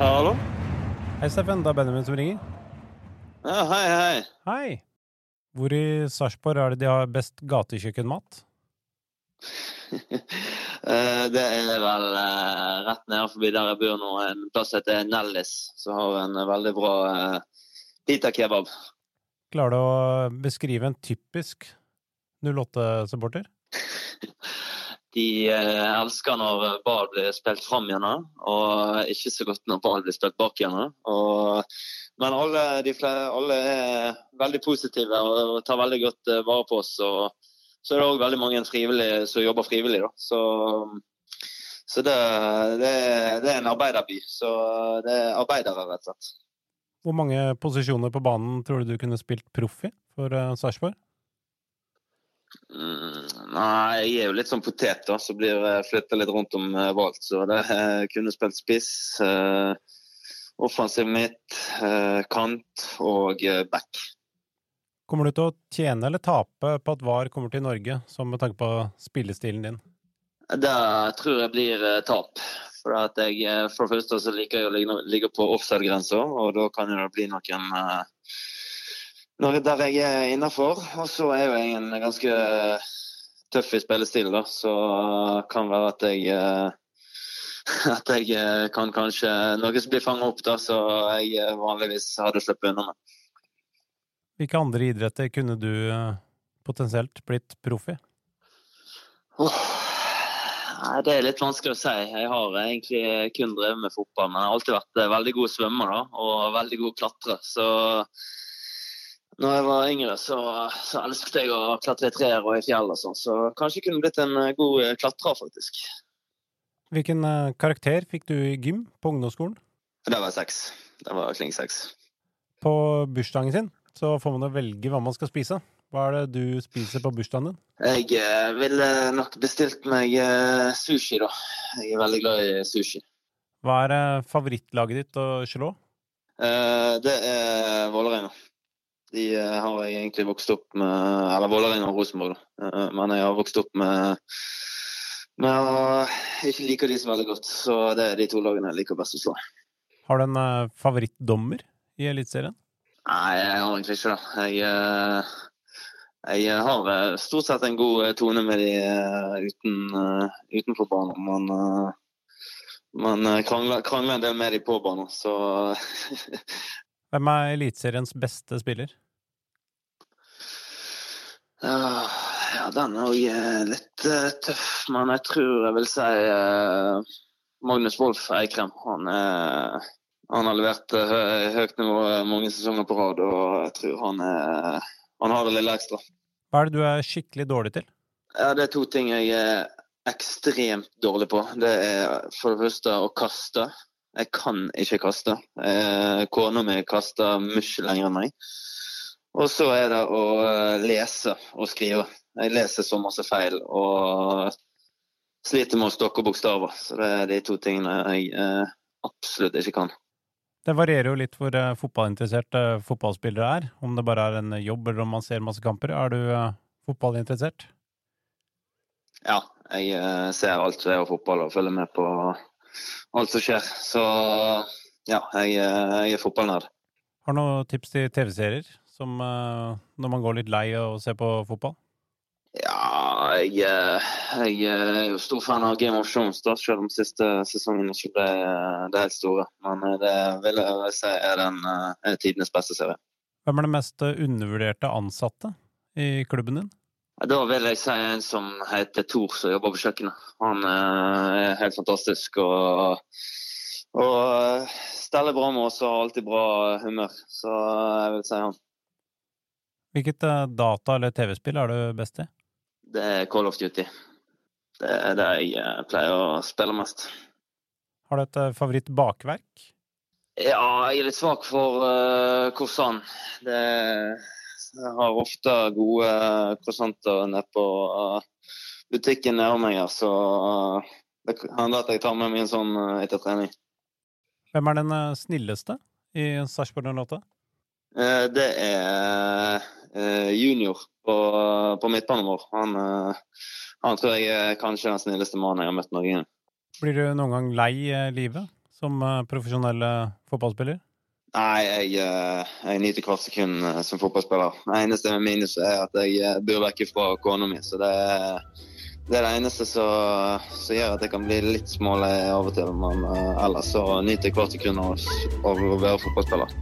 Hallo? Hei, Steffen. Det er Benjamin som ringer. Ja, hei, hei. Hei. Hvor i Sarpsborg er det de har best gatekjøkkenmat? Eh, det er vel eh, rett nede forbi der jeg bor nå, en plass heter Nellis, som har en veldig bra uh, pita kebab. Klarer du å beskrive en typisk 08-supporter? De eh, elsker når ball blir spilt fram igjen, og ikke så godt når ball blir spilt bak igjen. Og, men alle, de flere, alle er veldig positive og, tar veldig godt eh, vare på oss. og så er det òg veldig mange som jobber frivillig. Da. Så, så det, det, det, er en arbeiderby. Så det er arbeidere, rett og slett. Hvor mange posisjoner på banen tror du du kunne spilt proff i for uh, Sarpsborg? Mm, nei, jeg er jo litt sånn potet, da, så blir flytta litt rundt om uh, valgt. Så det uh, kunne spilt spiss, eh, offensiv midt, kant og back. Kommer du til å tjene eller tape på at VAR kommer til Norge, som med tanke på spillestilen din? Det tror jeg blir eh, tap. For, jeg, eh, for det første så liker jeg å ligge på offside-grensa, og da kan det bli noen noe der jeg er innafor. Og så er jo jeg en ganske tøff i spillestil, da, så kan være at jeg at jeg kan kanskje Noe som blir fanget opp, da, så jeg vanligvis hadde sluppet unna med. Hvilke andre idretter kunne du eh, potensielt blitt proff i? Oh, det er litt vanskelig å si. Jeg har egentlig kun drevet med fotball, men jeg har alltid vært eh, veldig god svømmer da, og veldig god klatrer. Så når jeg var yngre, så, så elsket jeg å klatre i trær og i fjell og sånn. Så kanskje jeg kunne blitt en eh, god klatrer, faktisk. Hvilken karakter fikk du i gym på ungdomsskolen? Det var seks. Det var kling seks. På bursdagen sin? Så får man jo velge hva man skal spise. Hva er det du spiser på bursdagen din? Jeg eh, ville nok bestilt meg eh, sushi, da. Jeg er veldig glad i sushi. Hva er eh, favorittlaget ditt å slå? Det er Vålerenga. De har jeg egentlig vokst opp med Eller Vålerenga og Rosenborg, da. Men jeg har vokst opp med Men jeg ikke liker de så veldig godt. Så det er de to lagene jeg liker best å slå. Har du en favorittdommer i Eliteserien? Nei, jeg har egentlig ikke det. Jeg, eh, jeg har eh, stort sett en god eh, tone med de uten, utenfor banen. Men man krangler, krangler, en del med de på banen, så Hvem er Eliteseriens beste spiller? Ja, ja den er òg litt tøff, men jeg tror jeg vil si Magnus Wolff Eikrem. Han er han har levert uh, høyt nivå mange sesonger på rad, og jeg tror han, er, han har det lille ekstra. Hva er det du er skikkelig dårlig til? Ja, Det er to ting jeg er ekstremt dårlig på. Det er for det første å kaste. Jeg kan ikke kaste. Eh, kona mi kaster mye lenger enn meg. Og så er det å eh, lese og skrive. Jeg leser så masse feil og sliter med å stokke bokstaver. Så det er de to tingene jeg eh, absolutt ikke kan. Det varierer jo litt hvor uh, fotballinteresserte fotballspillere er. Om det bare er en jobb eller om man ser masse kamper. Er du fotballinteressert? Ja, jeg ser alt som er av fotball og følger med på alt som skjer. Så ja, jeg, jeg er fotballnerd. Har du noen tips til TV-serier som når man går litt lei og ser på fotball? Ja, jeg, eh, jeg, er jo stor fan av Game of Thrones, da, selv om siste sesongen ikke ble eh, det helt store. Men eh, det vil jeg si er den er tidenes beste serie. Hvem er den mest undervurderte ansatte i klubben din? Da vil jeg si en som heter Thor, som jobber på kjøkkenet. Han er helt fantastisk og, og steller bra med oss og har alltid bra humør. Så jeg vil si han. Hvilket data- eller TV-spill er du best i? Det er Call of Duty. Det er det jeg eh, pleier å spille mest. Har du et eh, favorittbakverk? Ja, jeg er litt svak for uh, croissant. Det, jeg har ofte gode croissanter nede på uh, butikken nede meg her, så uh, Det hender at jeg tar med meg en sånn uh, etter trening. Hvem er den snilleste i Sarpsborg 08? Eh, Det er eh, junior på, på midtbanen vår. Han, eh, han tror jeg er kanskje den snilleste mannen jeg har møtt noen gang. Blir du noen gang lei livet som profesjonell fotballspiller? Nei, jeg, jeg nyter hvert sekund som fotballspiller. Det eneste minus er at jeg bor vekk fra kona mi. Så det er, det er det eneste som som gjør at jeg kan bli litt smålei av og til. Men ellers så nyter jeg hvert sekund av å være fotballspiller.